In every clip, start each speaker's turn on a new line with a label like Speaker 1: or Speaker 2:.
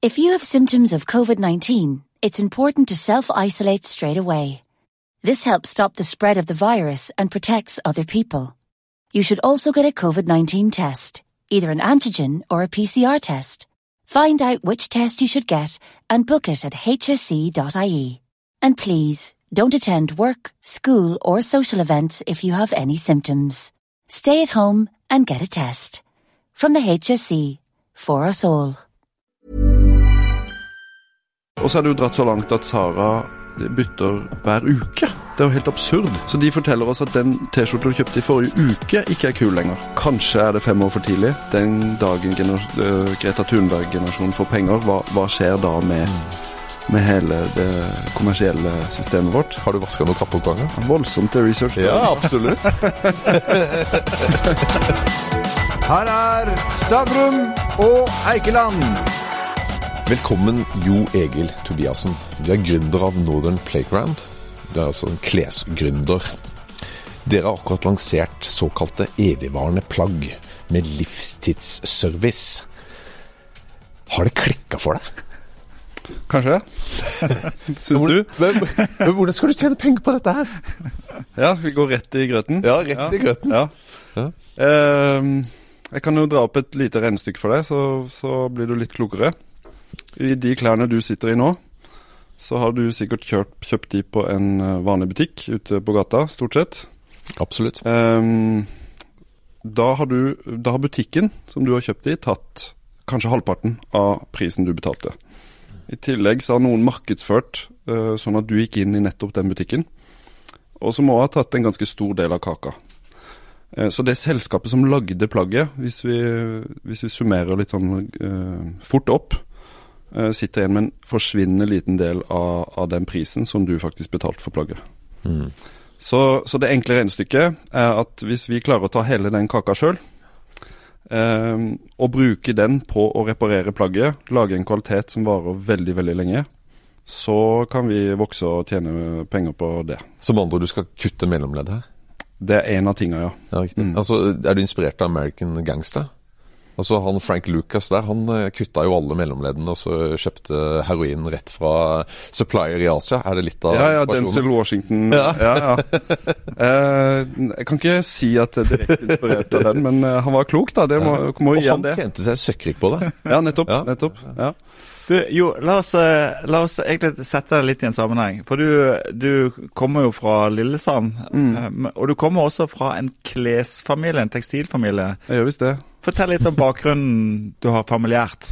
Speaker 1: If you have symptoms of COVID 19, it's important to self isolate straight away. This helps stop the spread of the virus and protects other people. You should also get a COVID 19 test, either an antigen or a PCR test. Find out which test you should get and book it at hsc.ie. And please, don't attend work, school, or social events if you have any symptoms. Stay at home and get a test. From the HSC, for us all.
Speaker 2: Og så er det jo dratt så langt at Sara bytter hver uke. Det er jo helt absurd. Så de forteller oss at den T-skjorta du kjøpte i forrige uke, ikke er kul lenger. Kanskje er det fem år for tidlig. Den dagen uh, Greta Thunberg-generasjonen får penger, hva, hva, skjer da med, med hele det kommersielle systemet vårt?
Speaker 3: Har du vaska noen trappeoppganger?
Speaker 2: Voldsomt til research.
Speaker 3: Ja, absolutt.
Speaker 4: Her er Stavrum og Eikeland.
Speaker 3: Velkommen, Jo Egil Tobiassen. Du er gründer av Northern Playground. Du er altså en klesgründer. Dere har akkurat lansert såkalte evigvarende plagg med livstidsservice. Har det klikka for deg?
Speaker 2: Kanskje. Syns du?
Speaker 3: Men, men, hvordan skal du tjene penger på dette her?
Speaker 2: Ja, skal vi gå rett i grøten?
Speaker 3: Ja, rett ja. i grøten.
Speaker 2: Ja. ja. Uh, jeg kan jo dra opp et lite regnestykke for deg, så, så blir du litt klokere. I de klærne du sitter i nå, så har du sikkert kjørt, kjøpt de på en eh, vanlig butikk ute på gata, stort sett.
Speaker 3: Absolutt.
Speaker 2: Um, da, har du, da har butikken som du har kjøpt i, tatt kanskje halvparten av prisen du betalte. I tillegg så har noen markedsført uh, sånn at du gikk inn i nettopp den butikken. Og som òg har tatt en ganske stor del av kaka. Uh, så det selskapet som lagde plagget, hvis vi, hvis vi summerer litt sånn uh, fort opp, sitter igjen med en forsvinnende liten del av, av, den prisen som du faktisk betalte for plagget. Mm. Så, så, det enkle regnestykket er at hvis vi klarer å ta hele den kaka sjøl, uh, og bruke den på å reparere plagget, lage en kvalitet som varer veldig, veldig lenge, så kan vi vokse og tjene penger på det.
Speaker 3: Som andre du skal kutte mellomleddet her?
Speaker 2: Det er en av tinga, ja.
Speaker 3: ja mm. altså, er du inspirert av American Gangster? Altså han Frank Lucas der, han eh, kutta jo alle mellomleddene og så kjøpte heroin rett fra supplier i Asia. Er det litt av
Speaker 2: Ja, ja, Denzel Washington. Ja, ja. ja. Eh, jeg kan ikke si at det er direkte inspirert av den, men eh, han var klok, da. Det må,
Speaker 3: gi han det. Og tjente seg søkkrik på det.
Speaker 2: Ja, nettopp. Nettopp, ja.
Speaker 4: Du, jo, la oss, la oss, egentlig sette det litt i en sammenheng. For du, du kommer jo fra Lillesand. Mm. Og du kommer også fra en klesfamilie, en tekstilfamilie.
Speaker 2: Jeg gjør visst det.
Speaker 4: Fortell litt om bakgrunnen du har familiært.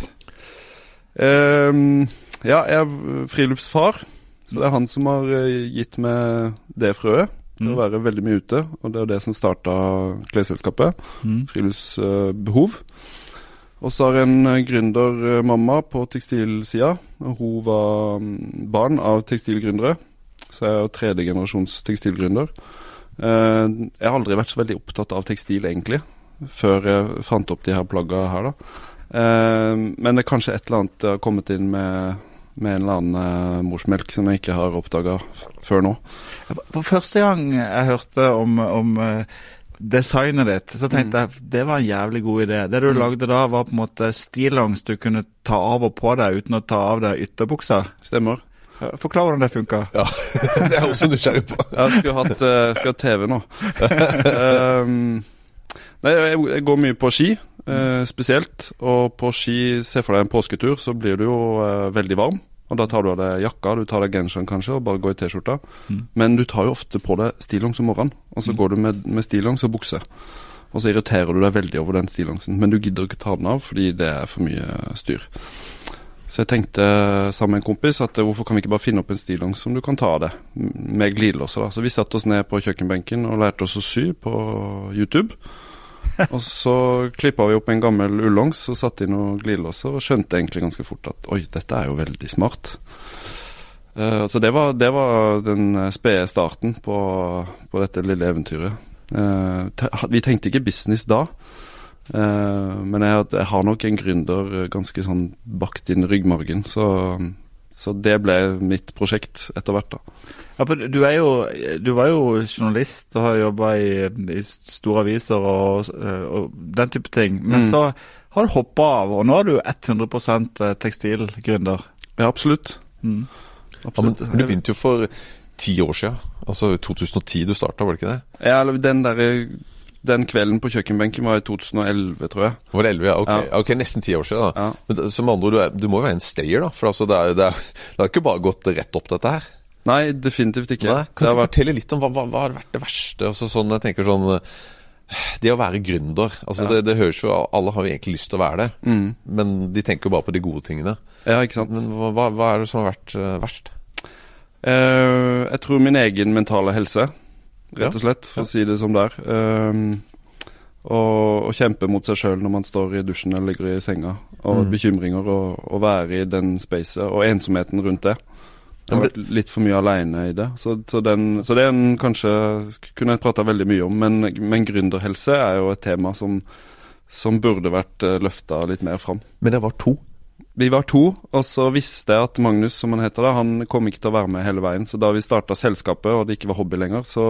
Speaker 2: Um, ja, jeg er friluftsfar. Så det er han som har eh, gitt meg det frøet til mm. å være veldig mye ute. Og det er det som starta klesselskapet. Mm. Friluftsbehov. Og så har jeg en eh, gründermamma på tekstilsida. Hun var mm, barn av tekstilgründere. Så jeg er tredje generasjons tekstilgründer. Uh, jeg har aldri vært så veldig opptatt av tekstil, egentlig før jeg fant opp de her plagga her, da. Eh, men det er kanskje et eller annet jeg har kommet inn med, med en eller annen eh, morsmelk som jeg ikke har oppdaga før nå.
Speaker 4: På første gang jeg hørte om, om designet ditt, så tenkte mm. jeg det var en jævlig god idé. Det du mm. lagde da, var på en måte stillongs du kunne ta av og på deg uten å ta av deg ytterbuksa.
Speaker 2: Stemmer.
Speaker 4: Forklar hvordan det funka.
Speaker 3: Ja, det er jeg også nysgjerrig på.
Speaker 2: jeg skulle hatt, uh, skal ha TV nå. um, Nei, jeg, jeg går mye på ski, uh, spesielt. Og på ski, se for deg en påsketur, så blir du jo uh, veldig varm. Og da tar du av deg jakka, du tar deg genseren kanskje, og bare går i T-skjorta. Mm. Men du tar jo ofte på deg stillongs om morgenen, og så mm. går du med, med stillongs og bukse. Og så irriterer du deg veldig over den stillongsen, men du gidder ikke ta den av fordi det er for mye styr. Så jeg tenkte sammen med en kompis at hvorfor kan vi ikke bare finne opp en stillongs som du kan ta av deg, med glidelåser. da. Så vi satte oss ned på kjøkkenbenken og lærte oss å sy på YouTube og så klippa vi opp en gammel ullongs og satte inn noen glidelåser, og skjønte egentlig ganske fort at oi, dette er jo veldig smart. Uh, så det var, det var den spede starten på, på, dette lille eventyret. Uh, vi tenkte ikke business da, uh, men jeg, jeg, har nok en gründer ganske sånn bakt inn ryggmargen, så, så det ble mitt prosjekt etter hvert, da.
Speaker 4: Ja, du, er jo, du var jo journalist og har jobba i, i, store aviser og, og, den type ting. Men mm. så har du hoppa av, og nå er du 100 tekstilgründer.
Speaker 2: Ja, absolutt.
Speaker 4: Mm.
Speaker 3: Ja, men du begynte jo for ti år siden. Altså i 2010 du starta, var det ikke det?
Speaker 2: Ja, eller den der, den kvelden på kjøkkenbenken var i 2011, tror jeg.
Speaker 3: Var det 11, ja? Ok,
Speaker 2: Ja.
Speaker 3: okay nesten ti år siden. da
Speaker 2: Ja.
Speaker 3: Men det- som andre du, er, du må jo være en stayer, da. For altså, det, er, det, er, det har ikke bare gått rett opp, dette her.
Speaker 2: Nei, definitivt ikke.
Speaker 3: Nei, kan du
Speaker 2: vært
Speaker 3: fortelle litt om hva, hva, hva har vært det verste? Altså sånn, jeg tenker sånn eh, Det å være gründer. Altså
Speaker 2: Ja.
Speaker 3: det, det høres jo Alle har jo egentlig lyst til å være det,
Speaker 2: mm.
Speaker 3: men de tenker jo bare på de gode tingene.
Speaker 2: Ja, ikke sant.
Speaker 3: Men hva, hva- er det som har vært uh, verst?
Speaker 2: Uh, jeg tror min egen mentale helse. Rett og slett, for å si det som det er. Um, og, og kjempe mot seg sjøl når man står i dusjen eller ligger i senga. Og
Speaker 3: Mm.
Speaker 2: bekymringer, og, og være i den spacet, og ensomheten rundt det. Jeg har vært litt for mye aleine i det. Så, så, den, så den kanskje kunne jeg prata veldig mye om. Men, men gründerhelse er jo et tema som, som burde vært uh, løfta litt mer fram.
Speaker 3: Men det var to.
Speaker 2: Vi var to, og så visste jeg at Magnus, som han heter da, han kom ikke til å være med hele veien. Så da vi starta selskapet, og det ikke var hobby lenger, så,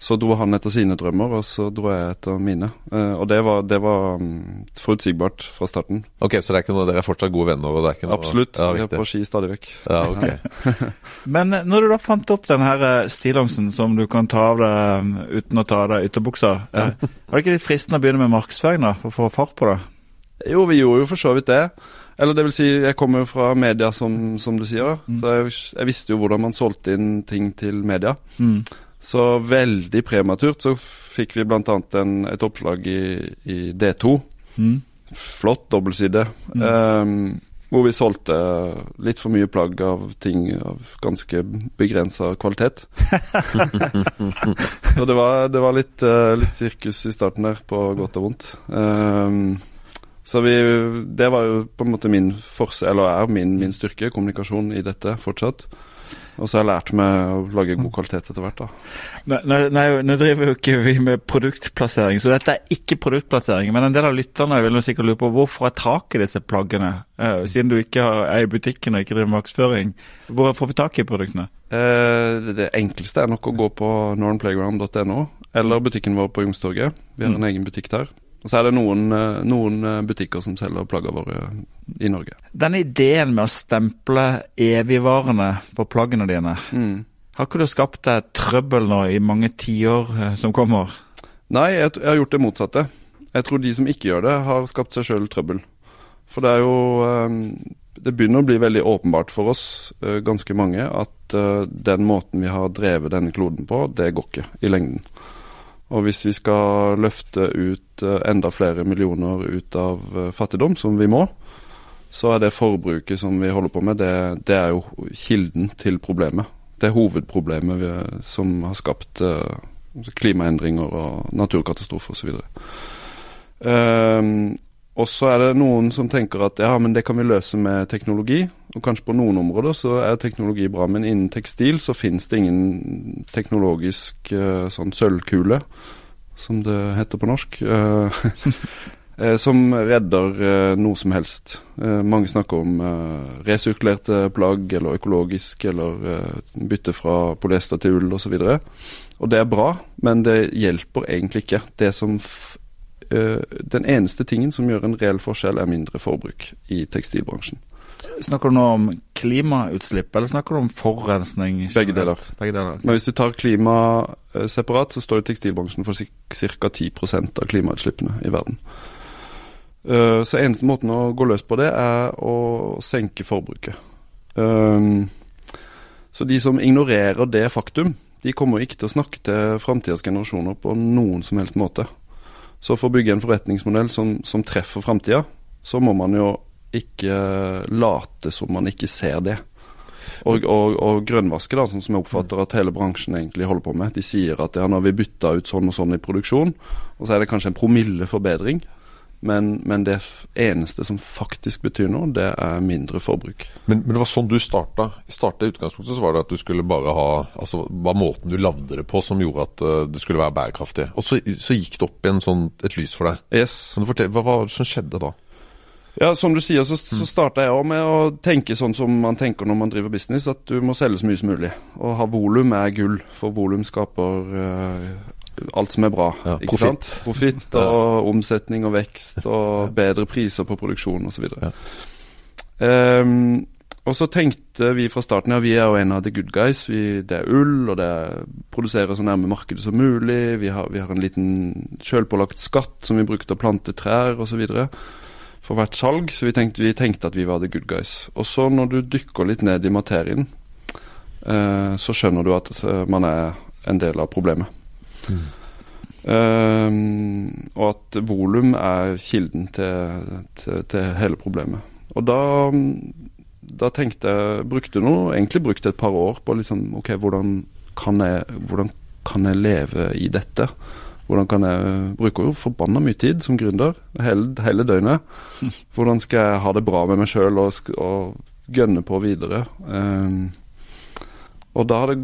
Speaker 2: så dro han etter sine drømmer, og så dro jeg etter mine. Eh, og det var, det var mm, forutsigbart fra starten.
Speaker 3: Ok, Så det er ikke noe, dere er fortsatt gode venner? Og det er ikke noe,
Speaker 2: Absolutt.
Speaker 3: Ja,
Speaker 2: vi er på ski stadig vekk.
Speaker 3: Ja, ok.
Speaker 4: Men eh, når du da fant opp den her eh, stillongsen som du kan ta av deg mm, uten å ta av deg ytterbuksa, eh, var det ikke litt fristende å begynne med markedsføring da, for å få fart på det?
Speaker 2: Jo, vi gjorde jo for så vidt det. Eller det vil si, jeg kommer jo fra media, som, som du sier.
Speaker 3: Mm.
Speaker 2: Så jeg, jeg visste jo hvordan man solgte inn ting til media.
Speaker 4: Mm.
Speaker 2: Så veldig prematurt så fikk vi bl.a. et oppslag i, i D2.
Speaker 4: Mm.
Speaker 2: Flott dobbeltside. Ehm, hvor vi solgte litt for mye plagg av ting av ganske begrensa kvalitet. Så det var, det var litt, eh, litt sirkus i starten der, på godt og vondt. Ehm, så vi, det var jo på en måte min forse, eller er min, min styrke, kommunikasjon i dette fortsatt. Og så har jeg lært meg å lage god kvalitet etter hvert, da.
Speaker 4: Nei, nå driver jo ikke vi med produktplassering, så dette er ikke produktplassering. Men en del av lytterne vil sikkert lure på hvorfor er tak i disse plaggene? Eh, siden du ikke har- er i butikken og ikke driver markedsføring. Hvor får vi tak i produktene?
Speaker 2: Eh, det- enkleste er nok å gå på northernplayground.no, eller butikken vår på Youngstorget. Vi har en egen butikk der. Og så er det noen, eh, noen eh, butikker som selger plaggene våre i Norge.
Speaker 4: Den ideen med å stemple evigvarende på plaggene dine,
Speaker 2: Mm.
Speaker 4: har ikke du skapt deg trøbbel nå i mange tiår eh, som kommer?
Speaker 2: Nei, jeg, jeg har gjort det motsatte. Jeg tror de som ikke gjør det, har skapt seg sjøl trøbbel. For det er jo eh, Det begynner å bli veldig åpenbart for oss, eh, ganske mange, at eh, den måten vi har drevet denne kloden på, det går ikke i lengden. Og hvis vi skal løfte ut eh, enda flere millioner ut av eh, fattigdom, som vi må, så er det forbruket som vi holder på med, det, det er jo kilden til problemet. Det er hovedproblemet vi, som har skapt eh, klimaendringer og naturkatastrofer osv. Um, og så er det noen som tenker at ja, men det kan vi løse med teknologi. Og kanskje på noen områder så er teknologi bra, men innen tekstil så finnes det ingen teknologisk eh, sånn sølvkule, som det heter på norsk, eh, eh, som redder noe som helst. Mange snakker om resirkulerte plagg, eller økologisk, eller bytte fra polyester til ull osv. Og, så og det er bra, men det hjelper egentlig ikke. Det som den eneste tingen som gjør en reell forskjell, er mindre forbruk i tekstilbransjen.
Speaker 4: Snakker du nå om klimautslipp, eller snakker du om forurensning?
Speaker 2: Begge deler.
Speaker 4: Begge deler.
Speaker 2: Men hvis du tar klima eh, separat, så står jo tekstilbransjen for ca. 10 av klimautslippene i verden. Eh, så eneste måten å gå løs på det, er å senke forbruket. Så de som ignorerer det faktum, de kommer ikke til å snakke til framtidas generasjoner på noen som helst måte. Så for å bygge en forretningsmodell som, som treffer framtida, så må man jo ikke late som man ikke ser det. Og, og, og grønnvaske, da, sånn som jeg oppfatter at hele bransjen egentlig holder på med. De sier at ja, nå har vi bytta ut sånn og sånn i produksjon, og så er det kanskje en promille forbedring. Men, men det eneste som faktisk betyr noe, det er mindre forbruk.
Speaker 3: Men, men det var sånn du starta. I utgangspunktet så var det at du skulle bare ha Altså var måten du lagde det på som gjorde at eh, det skulle være bærekraftig. Og så, så gikk det opp igjen sånn, et lys for deg.
Speaker 2: Yes.
Speaker 3: Fortelle, Hva var det som skjedde da?
Speaker 2: Ja, som du sier, så, så starta jeg òg med å tenke sånn som man tenker når man driver business, at du må selge så mye som mulig. Og ha volum er gull, for volum skaper eh, alt som er bra.
Speaker 3: Ja, profitt.
Speaker 2: sant? Profitt og omsetning og vekst og bedre priser på produksjon osv.
Speaker 3: Ja.
Speaker 2: Um, og så tenkte vi fra starten ja, vi er jo en av the good guys. Vi, det er ull, og det er, produserer så nærme markedet som mulig. Vi har, vi har en liten sjølpålagt skatt som vi bruker til å plante trær osv. for hvert salg. Så vi tenkte, vi tenkte at vi var the good guys. Og så når du dykker litt ned i materien, eh, så skjønner du at eh, man er en del av problemet. Um, og at volum er kilden til, til, til hele problemet. Og da, da tenkte jeg Brukte noe, egentlig brukte et par år på liksom Ok, hvordan kan jeg, hvordan kan jeg leve i dette? Hvordan kan jeg Bruker jo forbanna mye tid som gründer, hele, hele døgnet. Hvordan skal jeg ha det bra med meg sjøl og, og gønne på videre? Um, og da har det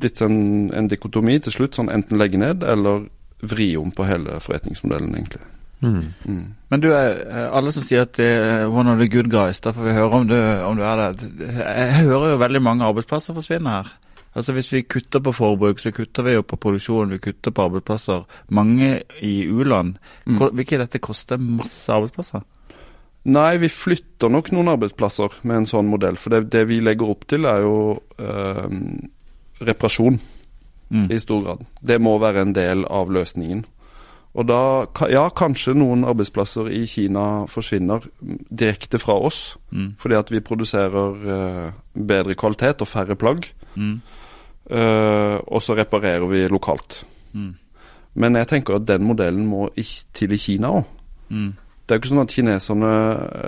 Speaker 2: blitt en, en dikotomi til slutt, sånn enten legge ned eller vri om på hele forretningsmodellen, egentlig.
Speaker 3: Mm.
Speaker 2: Mm.
Speaker 4: Men du, eh, alle som sier at det er one of the good guys, da får vi høre om du, om du er det. Jeg hører jo veldig mange arbeidsplasser forsvinne her. Altså Hvis vi kutter på forbruk, så kutter vi jo på produksjon, vi kutter på arbeidsplasser. Mange i u-land.
Speaker 2: Mm.
Speaker 4: Vil ikke dette koste masse arbeidsplasser?
Speaker 2: Nei, vi flytter nok noen arbeidsplasser med en sånn modell. For det, det vi legger opp til, er jo eh, reparasjon
Speaker 4: Mm.
Speaker 2: i stor grad. Det må være en del av løsningen. Og da, ja, kanskje noen arbeidsplasser i Kina forsvinner direkte fra oss,
Speaker 4: Mm.
Speaker 2: fordi at vi produserer eh, bedre kvalitet og færre plagg.
Speaker 4: Mm.
Speaker 2: eh, og så reparerer vi lokalt.
Speaker 4: Mm.
Speaker 2: Men jeg tenker at den modellen må til i Kina òg. Det er jo ikke sånn at kineserne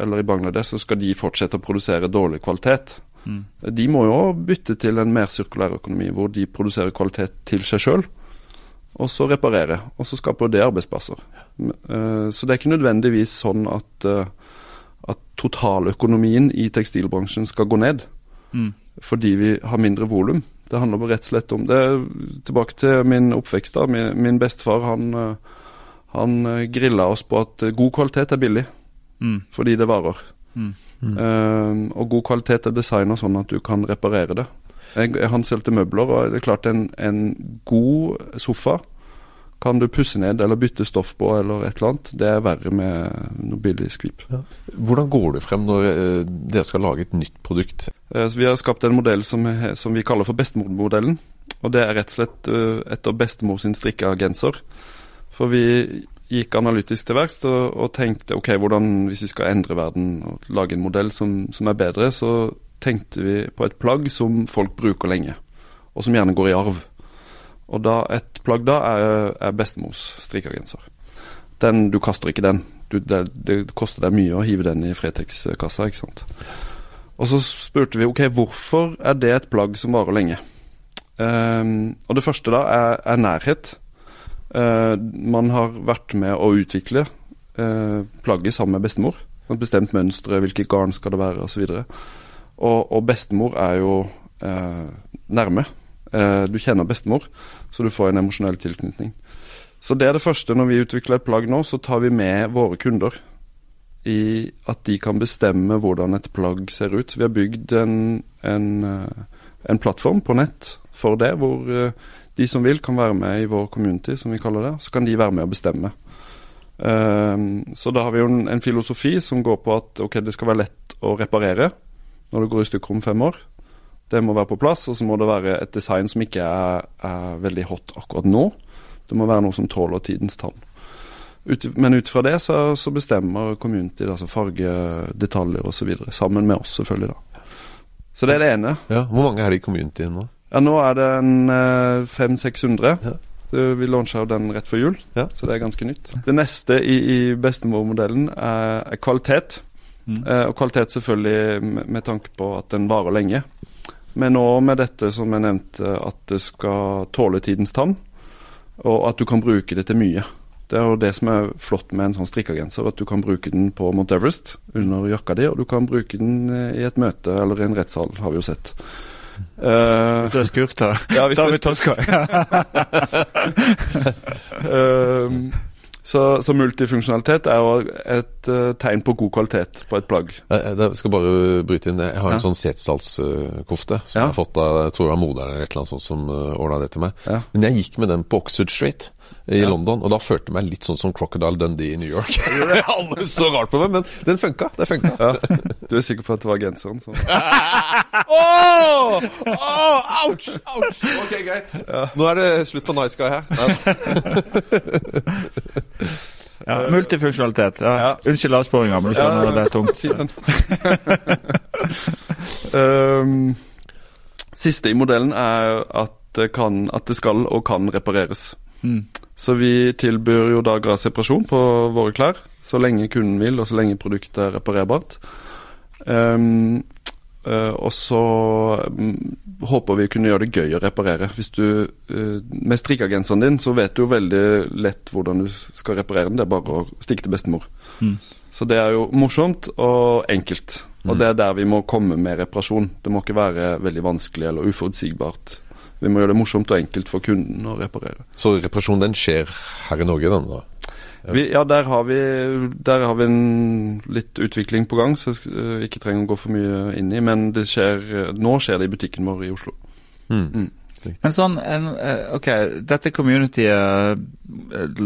Speaker 2: eller i Bangladesh så skal de fortsette å produsere dårlig kvalitet.
Speaker 4: Mm.
Speaker 2: De må jo bytte til en mer sirkulær økonomi, hvor de produserer kvalitet til seg sjøl, og så reparere. Og så skaper det arbeidsplasser. Eh, Så det er ikke nødvendigvis sånn at, eh, at totaløkonomien i tekstilbransjen skal gå ned
Speaker 4: Mm.
Speaker 2: fordi vi har mindre volum. Det handler bare rett og slett om det. Tilbake til min oppvekst. da. Min, min bestefar han, eh, han eh, grilla oss på at eh, god kvalitet er billig,
Speaker 4: Mm.
Speaker 2: fordi det varer.
Speaker 4: Mm.
Speaker 2: Uh, og god kvalitet er designa sånn at du kan reparere det. Jeg, han solgte møbler, og det er klart en, en god sofa kan du pusse ned eller bytte stoff på eller et eller annet. Det er verre med noe billig skvip.
Speaker 3: Hvordan går du frem når uh, dere skal lage et nytt produkt?
Speaker 2: Uh, Så Vi har skapt en modell som, som vi kaller for bestemormodellen. Og det er rett og slett etter bestemor sin strikka genser. For vi gikk analytisk til verks og, og tenkte ok, hvordan, hvis vi skal endre verden og lage en modell som, som er bedre, så tenkte vi på et plagg som folk bruker lenge, og som gjerne går i arv. Og da et plagg da er, er bestemors strikkegenser. Den, du kaster ikke den. Du, det, det koster deg mye å hive den i Fretex-kassa, ikke sant. Og så spurte vi ok, hvorfor er det et plagg som varer lenge. Um, og det første da er, er nærhet. Eh, man har vært med å utvikle eh, plagget sammen med bestemor. Et bestemt mønstre, hvilket garn skal det være osv. Og, og bestemor er jo eh, nærme. Du kjenner bestemor, så du får en emosjonell tilknytning. Så det er det første. Når vi utvikler et plagg nå, så tar vi med våre kunder i at de kan bestemme hvordan et plagg ser ut. Vi har bygd en, en, en plattform på nett for det, hvor de som vil, kan være med i vår community, som vi kaller det. Så kan de være med og bestemme. Ehm, så da har vi jo en, en filosofi som går på at ok, det skal være lett å reparere når det går i stykker om fem år. Det må være på plass, og så må det være et design som ikke er, er veldig hot akkurat nå. Det må være noe som tåler tidens tann. Ut, men ut fra det så, så bestemmer community, altså farge, detaljer osv. Sammen med oss, selvfølgelig. da. Så det er det ene.
Speaker 3: Ja, Hvor mange er det i communityen nå?
Speaker 2: Ja, Nå er det en eh, 500-600.
Speaker 3: Ja.
Speaker 2: Så Vi launcha den rett før jul,
Speaker 3: Ja.
Speaker 2: så det er ganske nytt. Det neste i, i bestemormodellen er, er kvalitet.
Speaker 4: Mm.
Speaker 2: Eh, og kvalitet selvfølgelig med, med tanke på at den varer lenge. Men òg med dette som jeg nevnte, at det skal tåle tidens tann. Og at du kan bruke det til mye. Det er jo det som er flott med en sånn strikkegenser, at du kan bruke den på Mount Everest under jakka di, og du kan bruke den eh, i et møte eller i en rettssal, har vi jo sett. Eh,
Speaker 4: Du er skurk, da.
Speaker 2: ja, hvis
Speaker 4: Da har vi Tosca.
Speaker 2: Ehm, så, så multifunksjonalitet er jo et uh, tegn på god kvalitet på et plagg.
Speaker 3: Jeg, jeg skal bare bryte inn. Jeg har en
Speaker 2: Ja.
Speaker 3: sånn Setesdalskofte som
Speaker 2: Ja.
Speaker 3: jeg har fått av jeg tror det var moderen eller et eller annet sånt som uh, ordna det til meg.
Speaker 2: Ja.
Speaker 3: Men jeg gikk med den på Oxford Street. I London, og da følte jeg meg litt sånn som Crocodile Dundee i New York. Alle så rart på meg, men den funka. Det funka.
Speaker 2: Ja. Du er sikker på at det var genseren? som
Speaker 3: Åh! Åh, ouch! Ouch! Ok, greit. Nå er det slutt på Nice Guy her.
Speaker 4: Ja, multifunksjonalitet. Ja.
Speaker 2: Ja.
Speaker 4: Unnskyld avsporinga, men du skjønner at det er tungt.
Speaker 2: Um, siste i modellen er at det, kan, at det skal og kan repareres.
Speaker 4: Mm.
Speaker 2: Så vi tilbyr jo da gradsreparasjon på våre klær, så lenge kunden vil, og så lenge produktet er reparerbart. Um, Uh, og så um, håper vi å kunne gjøre det gøy å reparere. Hvis du uh, Med strikkegenseren din så vet du jo veldig lett hvordan du skal reparere den. Det er bare å stikke til bestemor.
Speaker 4: Mm.
Speaker 2: Så det er jo morsomt og enkelt. Og det er der vi må komme med reparasjon. Det må ikke være veldig vanskelig eller uforutsigbart. Vi må gjøre det morsomt og enkelt for kunden å reparere.
Speaker 3: Så reparasjonen den skjer her i Norge, den da?
Speaker 2: Vi, ja, der har, vi, der har vi en litt utvikling på gang, så jeg øh, ikke trenger å gå for mye inn i. Men det skjer, nå skjer det i butikken vår i Oslo.
Speaker 3: Mm.
Speaker 4: Men sånn, en, eh, ok, dette communityet eh,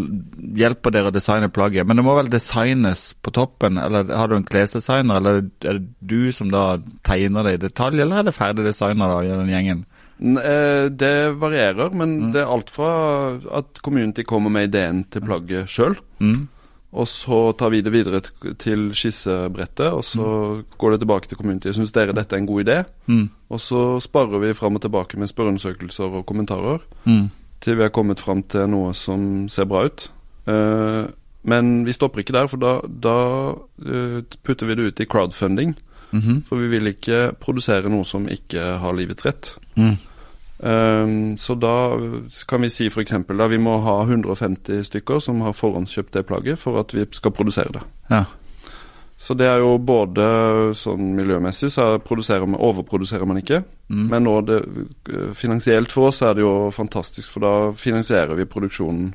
Speaker 4: hjelper dere å designe plagget, men det må vel designes på toppen? Eller har du en klesdesigner, eller er det du som da tegner det i detalj, eller er det ferdig designer da i den gjengen?
Speaker 2: Eh, Det varierer, men det er alt fra at community kommer med ideen til plagget sjøl,
Speaker 4: Mm.
Speaker 2: og så tar vi det videre til skissebrettet, og så går det tilbake til community. Syns dere dette er en god idé?
Speaker 4: Mm.
Speaker 2: Og så sparer vi fram og tilbake med spørreundersøkelser og kommentarer.
Speaker 4: Mm.
Speaker 2: til vi har kommet fram til noe som ser bra ut. Uh, men vi stopper ikke der, for da, da uh, putter vi det ut i crowdfunding.
Speaker 4: Mhm.
Speaker 2: For vi vil ikke produsere noe som ikke har livets rett.
Speaker 4: Mm.
Speaker 2: Um, så da kan vi si f.eks. at vi må ha 150 stykker som har forhåndskjøpt det plagget for at vi skal produsere det.
Speaker 4: Ja.
Speaker 2: Så det er jo både sånn miljømessig, så produserer man, overproduserer man ikke.
Speaker 4: Mm.
Speaker 2: Men nå det, finansielt for oss er det jo fantastisk, for da finansierer vi produksjonen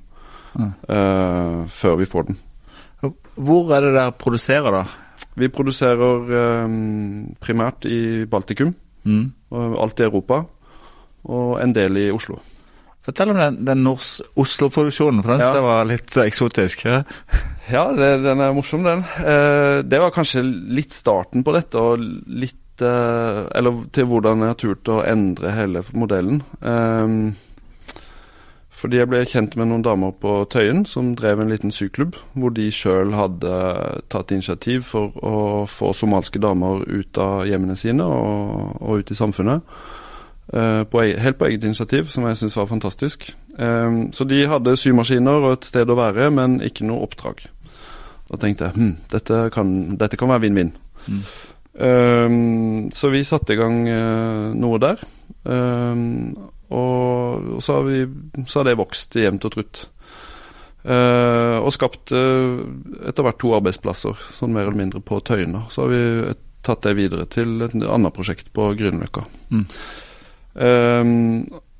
Speaker 4: Ja.
Speaker 2: eh, før vi får den.
Speaker 4: Hvor er det dere produserer, da?
Speaker 2: Vi produserer um, primært i Baltikum,
Speaker 4: Mm.
Speaker 2: alt i Europa, og en del i Oslo.
Speaker 4: Fortell om den, den Oslo-produksjonen, for den
Speaker 2: Ja.
Speaker 4: var litt eksotisk. Ja?
Speaker 2: Ja, det, den er morsom, den. Eh, det var kanskje litt starten på dette, og litt eh, Eller til hvordan jeg har turt å endre hele modellen. Eh, fordi jeg ble kjent med noen damer på Tøyen som drev en liten syklubb, hvor de sjøl hadde tatt initiativ for å få somalske damer ut av hjemmene sine og, og ut i samfunnet. eh, på, helt på eget initiativ, som jeg syns var fantastisk. Eh, så de hadde symaskiner og et sted å være, men ikke noe oppdrag. Da tenkte jeg hm, dette, kan, dette kan være vinn-vinn.
Speaker 4: Mm.
Speaker 2: Um, så vi satte i gang eh, noe der. Um, og, og så, har vi, så har det vokst jevnt og trutt. Eh, og skapt eh, etter hvert to arbeidsplasser, sånn mer eller mindre på Tøyene. Så har vi et, tatt det videre til et annet prosjekt på Grünerløkka.
Speaker 4: Mm.
Speaker 2: Um,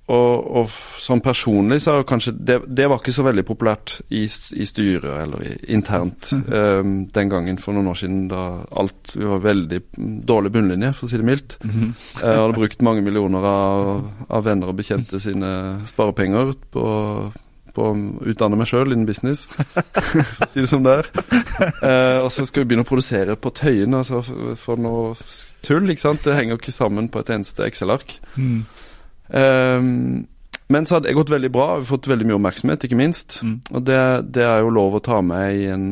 Speaker 2: og, og sånn personlig så er det kanskje det, det var ikke så veldig populært i, i styret eller i, internt um, den gangen for noen år siden da alt Vi var veldig mm, dårlig bunnlinje, for å si det mildt.
Speaker 4: Mhm.
Speaker 2: Jeg hadde brukt mange millioner av, av venner og bekjente sine sparepenger på, på å utdanne meg sjøl innen business, for å si det som det er. Eh, og så skal vi begynne å produsere på Tøyen, altså for, noe tull, ikke sant. Det henger ikke sammen på et eneste Excel-ark.
Speaker 4: Mm.
Speaker 2: Ehm, men så hadde det gått veldig bra, vi har fått veldig mye oppmerksomhet, ikke minst.
Speaker 4: Mm.
Speaker 2: Og det, det er jo lov å ta med i en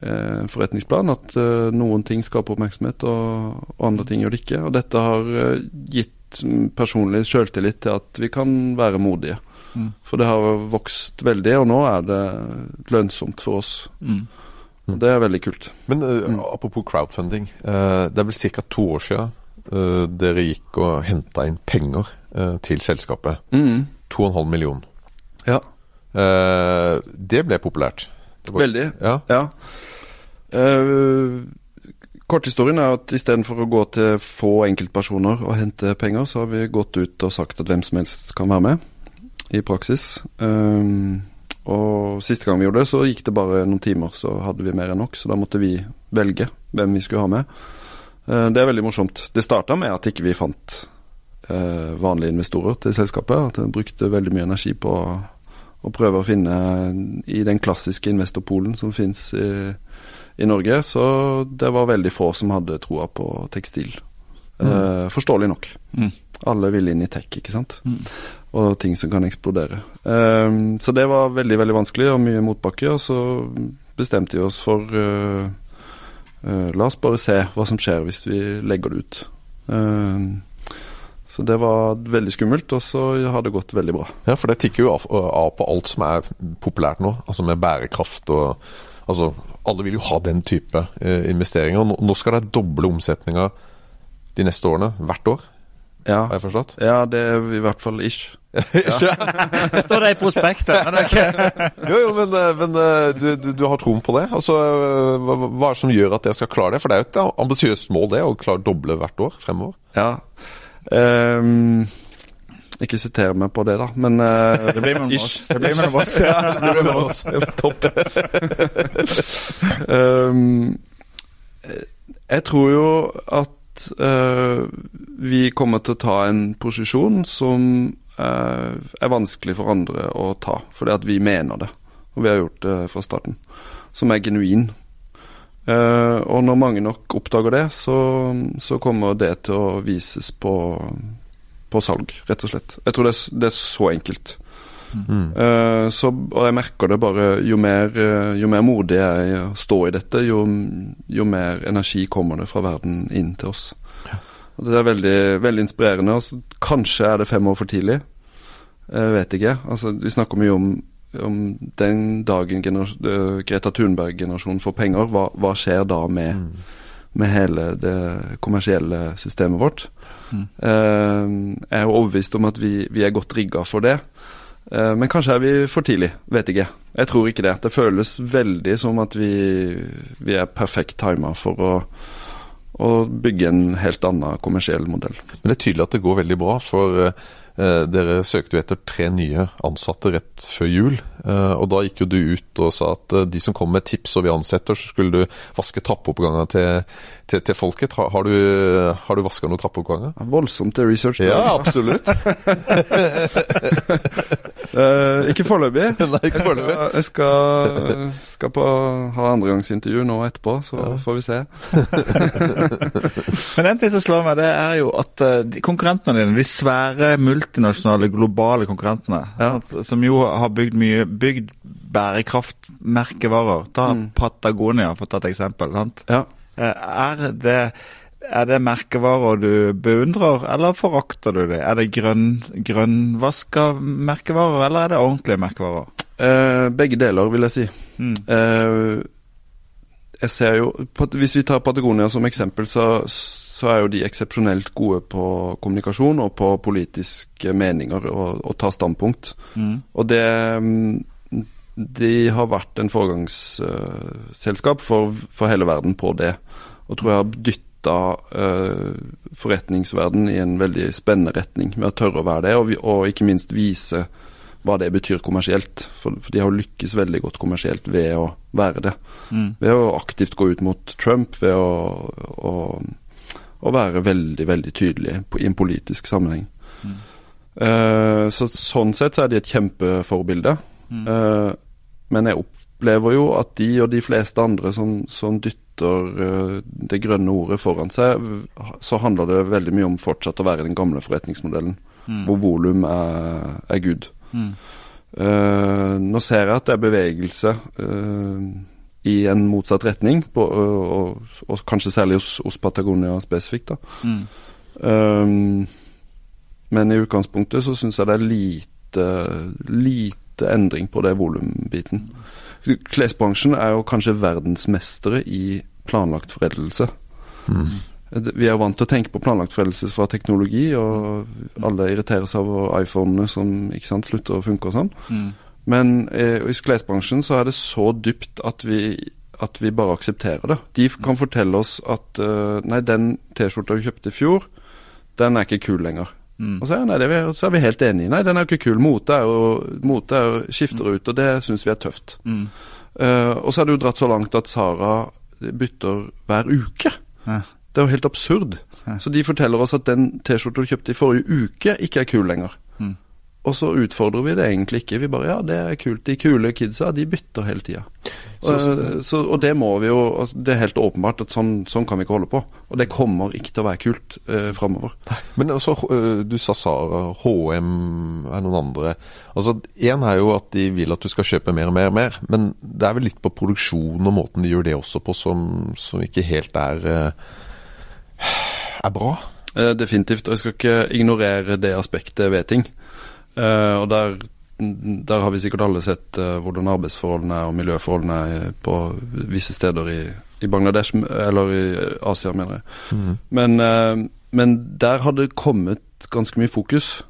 Speaker 2: eh, forretningsplan, at eh, noen ting skaper oppmerksomhet, og, og andre ting gjør det ikke. Og dette har eh, gitt personlig sjøltillit til at vi kan være modige.
Speaker 4: Mm.
Speaker 2: For det har vokst veldig, og nå er det lønnsomt for oss.
Speaker 4: Mm.
Speaker 2: Og det er veldig kult.
Speaker 3: Men uh,
Speaker 2: Mm.
Speaker 3: apropos crowdfunding. Uh, det er vel ca. to år siden uh, dere gikk og henta inn penger eh, til selskapet.
Speaker 2: Mm.
Speaker 3: 2,5 millioner.
Speaker 2: Ja.
Speaker 3: Eh, det ble populært. Det var-
Speaker 2: Veldig.
Speaker 3: Ja.
Speaker 2: Ja. Uh, Korthistorien er at istedenfor å gå til få enkeltpersoner og hente penger, så har vi gått ut og sagt at hvem som helst kan være med, i praksis. Um, og siste gang vi gjorde det, så gikk det bare noen timer, så hadde vi mer enn nok. Så da måtte vi velge hvem vi skulle ha med. Det er veldig morsomt. Det starta med at ikke vi fant vanlige investorer til selskapet. At de brukte veldig mye energi på å prøve å finne i den klassiske investorpolen som fins i, i, Norge. Så det var veldig få som hadde troa på tekstil. Mm. Eh, forståelig nok. Mm. Alle ville inn i tech, ikke sant. Mm. Og ting som kan eksplodere. Eh, så det var veldig, veldig vanskelig og mye motbakke. Og så bestemte vi oss for uh, uh, La oss bare se hva som skjer hvis vi legger det ut. Uh, så det var veldig skummelt, og så har det gått veldig bra.
Speaker 3: Ja, for det tikker jo av, av på alt som er populært nå, altså med bærekraft og Altså, alle vil jo ha den type investeringer. Nå, nå skal det doble omsetninga de neste årene, hvert år?
Speaker 2: Ja.
Speaker 3: Har jeg forstått?
Speaker 2: Ja, det er i hvert fall ish.
Speaker 4: det står det i prospektet.
Speaker 3: jo, jo, men, eh, men eh, du, du, du, har troen på det? Altså, hva, hva, er det som gjør at dere skal klare det? For det er jo et ambisiøst mål, det, å klare å doble hvert år fremover.
Speaker 2: Ja. Um, ikke siter meg på det, da, men uh,
Speaker 4: Det blir mellom oss. Det blir mellom oss. ja, det blir mellom oss.
Speaker 2: Topp. um, jeg tror jo at uh, vi kommer til å ta en posisjon som uh, er vanskelig for andre å ta, fordi at vi mener det. Og vi har gjort det fra starten. Som er genuin. Uh, og når mange nok oppdager det, så, så, kommer det til å vises på, på salg, rett og slett. Jeg tror det er, det er så enkelt. Mm. Uh, så, og jeg merker det bare Jo mer, jo mer modig jeg står i dette, jo, jo mer energi kommer det fra verden inn til oss. Det er veldig, veldig inspirerende. Altså, kanskje er det fem år for tidlig. Jeg vet ikke. Altså, vi snakker mye om, om den dagen Greta Thunberg-generasjonen får penger. Hva, hva, skjer da med, mm. med, hele det kommersielle systemet vårt? Mm. Uh, jeg er jo overbevist om at vi, vi er godt rigga for det. Uh, men kanskje er vi for tidlig. Vet ikke. Jeg tror ikke det. Det føles veldig som at vi, vi er perfekt tima for å og bygge en helt annen kommersiell modell.
Speaker 3: Men Det er tydelig at det går veldig bra, for eh, dere søkte jo etter tre nye ansatte rett før jul. Eh, og da gikk jo du ut og sa at eh, de som kommer med tips og vi ansetter, så skulle du vaske trappeoppganger til, til, til, folket. Har, har du, har du vaska noen trappeoppganger?
Speaker 2: Voldsomt til research.
Speaker 3: Ja, absolutt.
Speaker 2: Uh, ikke foreløpig.
Speaker 3: Nei, ikke foreløpig.
Speaker 2: Jeg skal, skal, skal på, ha andregangsintervju nå etterpå, så ja. får vi se.
Speaker 4: Men en ting som slår meg, det er jo at konkurrentene dine, de svære multinasjonale, globale konkurrentene, ja. som jo har bygd mye bygd bærekraftmerkevarer Ta mm. Patagonia, for å ta et eksempel. sant?
Speaker 2: Ja.
Speaker 4: Uh, er det er det merkevarer du beundrer, eller forakter du dem? Er det grønn, grønnvaska merkevarer, eller er det ordentlige merkevarer?
Speaker 2: Eh, begge deler, vil jeg si. Mm. Eh, jeg ser jo, Hvis vi tar Patagonia som eksempel, så, så er jo de eksepsjonelt gode på kommunikasjon og på politiske meninger og, og ta standpunkt. Mm. Og det De har vært en foregangsselskap for, for hele verden på det. Og tror jeg har flytta uh, forretningsverden i en veldig spennende retning med å tørre å være det, og, vi, og ikke minst vise hva det betyr kommersielt. For, for, de har lykkes veldig godt kommersielt ved å være det. Mm. Ved å aktivt gå ut mot Trump, ved å, å, å være veldig, veldig tydelig på, i en politisk sammenheng. Mm. Uh, så Sånn sett så er de et kjempeforbilde. Mm. Uh, men jeg opplever jo at de og de fleste andre som, som dytter eh, det grønne ordet foran seg, så handler det veldig mye om fortsatt å være den gamle forretningsmodellen, mm. hvor volum er, er good. Mm. Uh, nå ser jeg at det er bevegelse uh, i en motsatt retning, på, og, og, og, kanskje særlig hos, hos Patagonia spesifikt. Mm. men i utgangspunktet så syns jeg det er lite, lite endring på det volumbiten. Klesbransjen er jo kanskje verdensmestere i planlagt foreldelse. Mm. Vi er vant til å tenke på planlagt foreldelse fra teknologi, og alle irriterer seg over iPhonene som ikke sant, slutter å funke og sånn. Mm. Men eh, i klesbransjen så er det så dypt at vi, at vi bare aksepterer det. De kan fortelle oss at uh, nei, den T-skjorta vi kjøpte i fjor, den er ikke kul lenger. Mm. Og så er, nei, vi, så er, vi, helt enige. Nei, den er jo ikke kul. Mote er jo, mote er jo skifter mm. ut, og det syns vi er tøft. Mm. Uh, og så er det jo dratt så langt at Sara bytter hver uke. Ja. Det er jo helt absurd. Ja. Så de forteller oss at den T-skjorta du kjøpte i forrige uke, ikke er kul lenger. Og så utfordrer vi det egentlig ikke. Vi bare ja, det er kult. De kule kidsa, de bytter hele tida.
Speaker 3: Så-
Speaker 2: Så, så, og det må vi jo altså, Det er helt åpenbart at sånn, sånn kan vi ikke holde på. Og det kommer ikke til å være kult eh, framover.
Speaker 3: Men altså, øh, du sa Sara, HM er noen andre. Altså, Én er jo at de vil at du skal kjøpe mer og mer og mer, men det er vel litt på produksjonen og måten de gjør det også på, som, som ikke helt er øh, er bra.
Speaker 2: Eh, definitivt. Og jeg skal ikke ignorere det aspektet ved ting. Eh, og der, der har vi sikkert alle sett eh, hvordan arbeidsforholdene og miljøforholdene er på visse steder i, i Bangladesh, eller i Asia, mener jeg. Men, eh, men der har det kommet ganske mye fokus.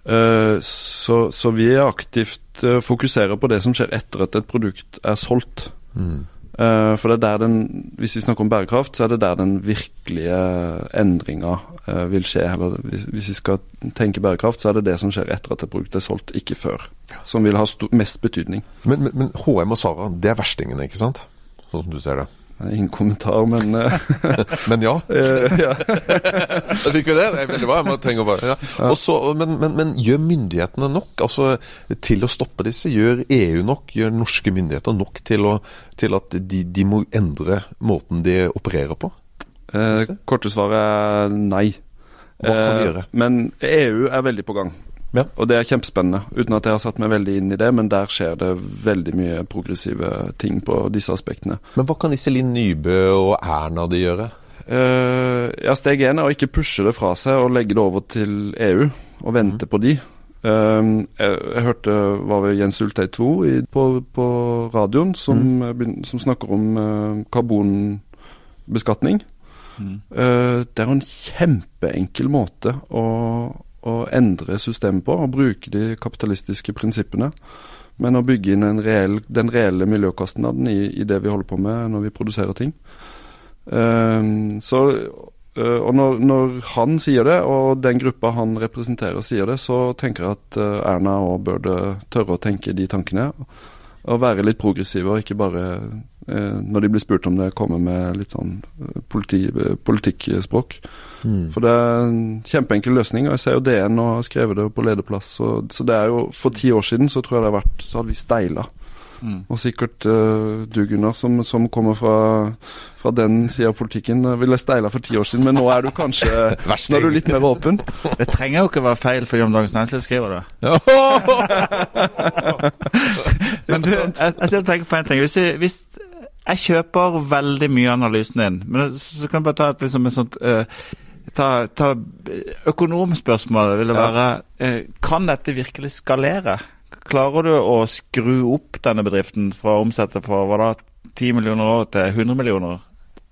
Speaker 2: Så, så vi er aktivt fokuserer på det som skjer etter at et produkt er solgt.
Speaker 3: Mm.
Speaker 2: Eh, for det er der den, Hvis vi snakker om bærekraft, så er det der den virkelige endringa uh, vil skje. Eller hvis, hvis vi skal tenke bærekraft, så er det det som skjer etter at et produkt er solgt, ikke før. Som vil ha mest betydning.
Speaker 3: Men, men, men HM og Sara, det er verstingene, ikke sant? Sånn som du ser det.
Speaker 2: Ingen kommentar, men eh,
Speaker 3: Men ja.
Speaker 2: eh, ja.
Speaker 3: Jeg fikk vi det. Det er veldig bra. Trenger bare, ja. Men, men, men gjør myndighetene nok altså, til å stoppe disse? Gjør EU nok? Gjør norske myndigheter nok til, å, til at de, de må endre måten de opererer på?
Speaker 2: Eh, korte svaret er nei.
Speaker 3: Hva kan vi
Speaker 2: Eh,
Speaker 3: gjøre?
Speaker 2: Men EU er veldig på gang.
Speaker 3: Ja.
Speaker 2: Og det er kjempespennende. Uten at jeg har satt meg veldig inn i det, men der skjer det veldig mye progressive ting på disse aspektene.
Speaker 3: Men hva kan Iselin Nybø og Erna de gjøre?
Speaker 2: Uh, ja, Steg én er å ikke pushe det fra seg og legge det over til EU, og vente på de. Eh, jeg, jeg hørte var det Jens Ultei Tvo i, på, på radioen som, mm. som snakker om uh, karbonbeskatning. Eh, det er jo en kjempeenkel måte å, å endre systemet på, og bruke de kapitalistiske prinsippene. Men å bygge inn reell, den reelle miljøkostnaden i, i det vi holder på med når vi produserer ting. Eh, så, eh, og når, når han sier det, og den gruppa han representerer sier det, så tenker jeg at eh, Erna òg burde tørre å tenke de tankene. Og være litt progressive, og ikke bare når de blir spurt om det, komme med litt sånn eh, politi, politikkspråk. politikkspråk. For det er en kjempeenkel løsning, og jeg ser jo DN og har skrevet det på lederplass. Så, så det er jo For ti år siden så tror jeg det har vært Så hadde vi steila. Og sikkert uh, du, Gunnar, som, som kommer fra, fra den sida av politikken, ville steila for ti år siden, men nå er du kanskje. Nå er du litt mer åpen.
Speaker 4: Det trenger jo ikke være feil fordi om Dagens Næringsliv skriver det. Men du, jeg, jeg tenker på en ting. Hvis hvis jeg kjøper veldig mye analysen din, men så kan jeg bare ta et, liksom, et sånt uh, ta, ta Økonomspørsmålet vil det være eh, Kan dette virkelig skalere? Klarer du å skru opp denne bedriften fra å omsette for hva da, 10 millioner år til 100 millioner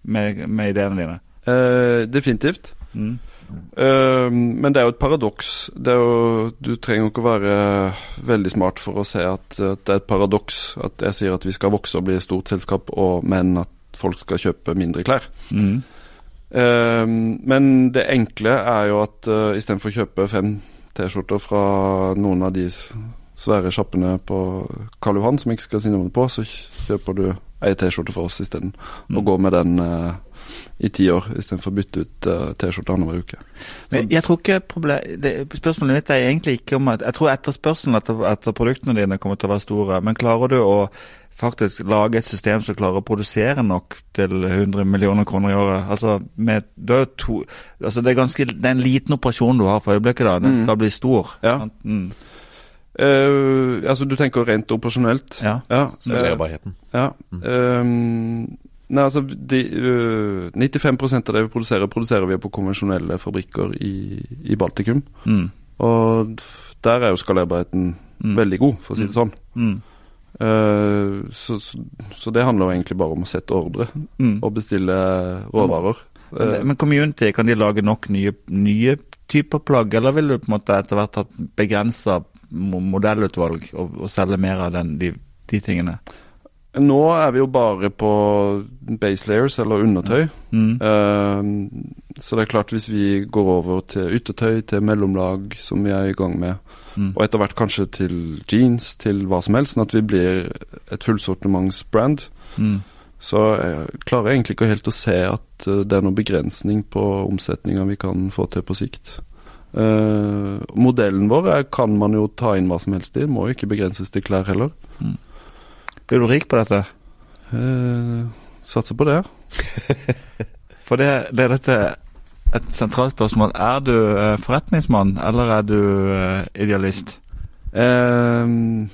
Speaker 4: med, med ideene dine?
Speaker 2: Eh, definitivt.
Speaker 4: Mm.
Speaker 2: Eh, men det er jo et paradoks. Det jo, du trenger jo ikke å være veldig smart for å se at, at det er et paradoks at jeg sier at vi skal vokse og bli et stort selskap, og, men at folk skal kjøpe mindre klær.
Speaker 4: Mm.
Speaker 2: Uh, men det enkle er jo at uh, istedenfor å kjøpe fem T-skjorter fra noen av de svære sjappene på Karl Johan, som jeg ikke skal si navnet på, så kjøper du ei T-skjorte fra oss isteden. Og går med den eh, i ti år, istedenfor å bytte ut uh, T-skjorte annenhver uke.
Speaker 4: Men jeg tror ikke problem, det, Spørsmålet mitt er egentlig ikke om at Jeg tror etterspørselen etter, etter produktene dine kommer til å være store, men klarer du å faktisk lage et system som klarer å produsere nok til 100 millioner kroner i året? Altså, med, du har to, altså det, er ganske, det er en liten operasjon du har for øyeblikket. da, Den
Speaker 2: Mm.
Speaker 4: skal bli stor.
Speaker 2: Ja.
Speaker 4: Mm.
Speaker 2: Uh, altså, du tenker rent operasjonelt?
Speaker 4: Ja.
Speaker 2: Ja.
Speaker 3: Skalerbarheten.
Speaker 2: eh, ja. Ehm, nei, altså de, uh, 95 av det vi produserer, produserer vi på konvensjonelle fabrikker i, i Baltikum.
Speaker 4: Mm.
Speaker 2: Og der er jo skalerbarheten
Speaker 4: Mm.
Speaker 2: veldig god, for å si det sånn.
Speaker 4: Mm.
Speaker 2: Uh, så, så, så det handler jo egentlig bare om å sette ordre
Speaker 4: Mm.
Speaker 2: og bestille råvarer.
Speaker 4: Men, det- men community, kan de lage nok nye, nye typer plagg, eller vil du på en måte etter hvert ha begrensa modellutvalg og, og selge mer av den, de, de tingene?
Speaker 2: Nå er vi jo bare på base layers, eller undertøy.
Speaker 4: Mm.
Speaker 2: Uh, så det er klart, hvis vi går over til yttertøy, til mellomlag, som vi er i gang med,
Speaker 4: Mm.
Speaker 2: og etter hvert kanskje til jeans, til hva som helst, sånn at vi blir et fullsortimentsbrand,
Speaker 4: Mm.
Speaker 2: så jeg klarer egentlig ikke helt å se at eh, det er noen begrensning på omsetninga vi kan få til på sikt. Uh, modellen vår er, kan man jo ta inn hva som helst i. Må jo ikke begrenses til klær heller.
Speaker 4: Blir du rik på dette?
Speaker 2: Uh, satser på det.
Speaker 4: For det er dette et sentralt spørsmål. Er du eh, forretningsmann, eller er du eh, idealist?
Speaker 2: Uh,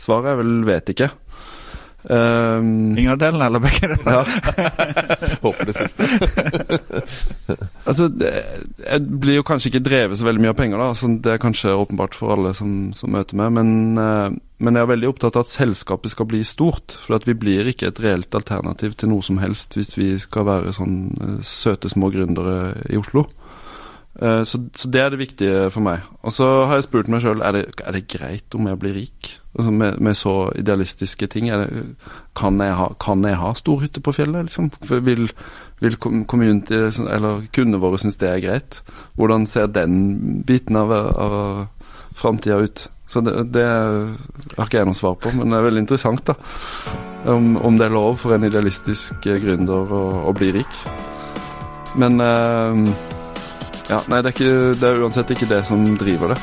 Speaker 2: svaret er vel vet ikke. Eh,
Speaker 4: Ingen av delene, eller begge deler?
Speaker 2: ja.
Speaker 3: Håper det siste.
Speaker 2: Altså, det, jeg blir jo kanskje ikke drevet så veldig mye av penger, da. Altså, det er kanskje åpenbart for alle som, som møter meg. Men, uh, men jeg er veldig opptatt av at selskapet skal bli stort. For at vi blir ikke et reelt alternativ til noe som helst hvis vi skal være sånn uh, søte små gründere i Oslo. Eh, så, så det er det viktige for meg. Og så har jeg spurt meg sjøl er, det- er det greit om jeg blir rik? Altså med, med så idealistiske ting. Det, kan, jeg ha, kan jeg ha stor hytte på fjellet, liksom? Vil, vil community, eller kundene våre synes det er greit? Hvordan ser den biten av, av framtida ut? Så det, det har ikke jeg noe svar på, men det er veldig interessant, da. Om, om det er lov for en idealistisk gründer å, å bli rik. Men eh, ja, nei, det er, ikke, det er uansett ikke det som driver det.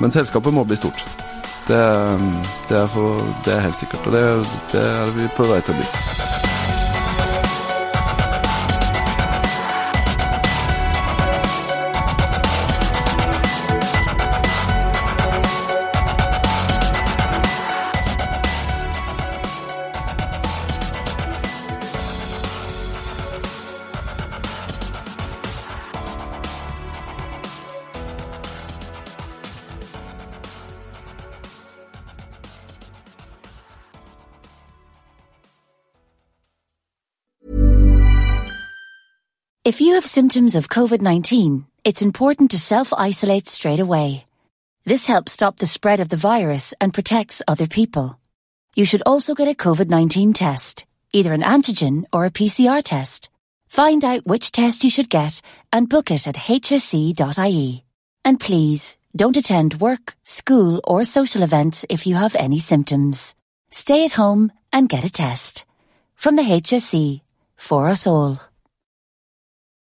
Speaker 2: Men selskapet må bli stort. Det, er- det, er, for, det er helt sikkert, og det er vi på vei til å bli.
Speaker 1: If you have symptoms of COVID 19, it's important to self isolate straight away. This helps stop the spread of the virus and protects other people. You should also get a COVID 19 test, either an antigen or a PCR test. Find out which test you should get and book it at hsc.ie. And please, don't attend work, school, or social events if you have any symptoms. Stay at home and get a test. From the HSC, for us all.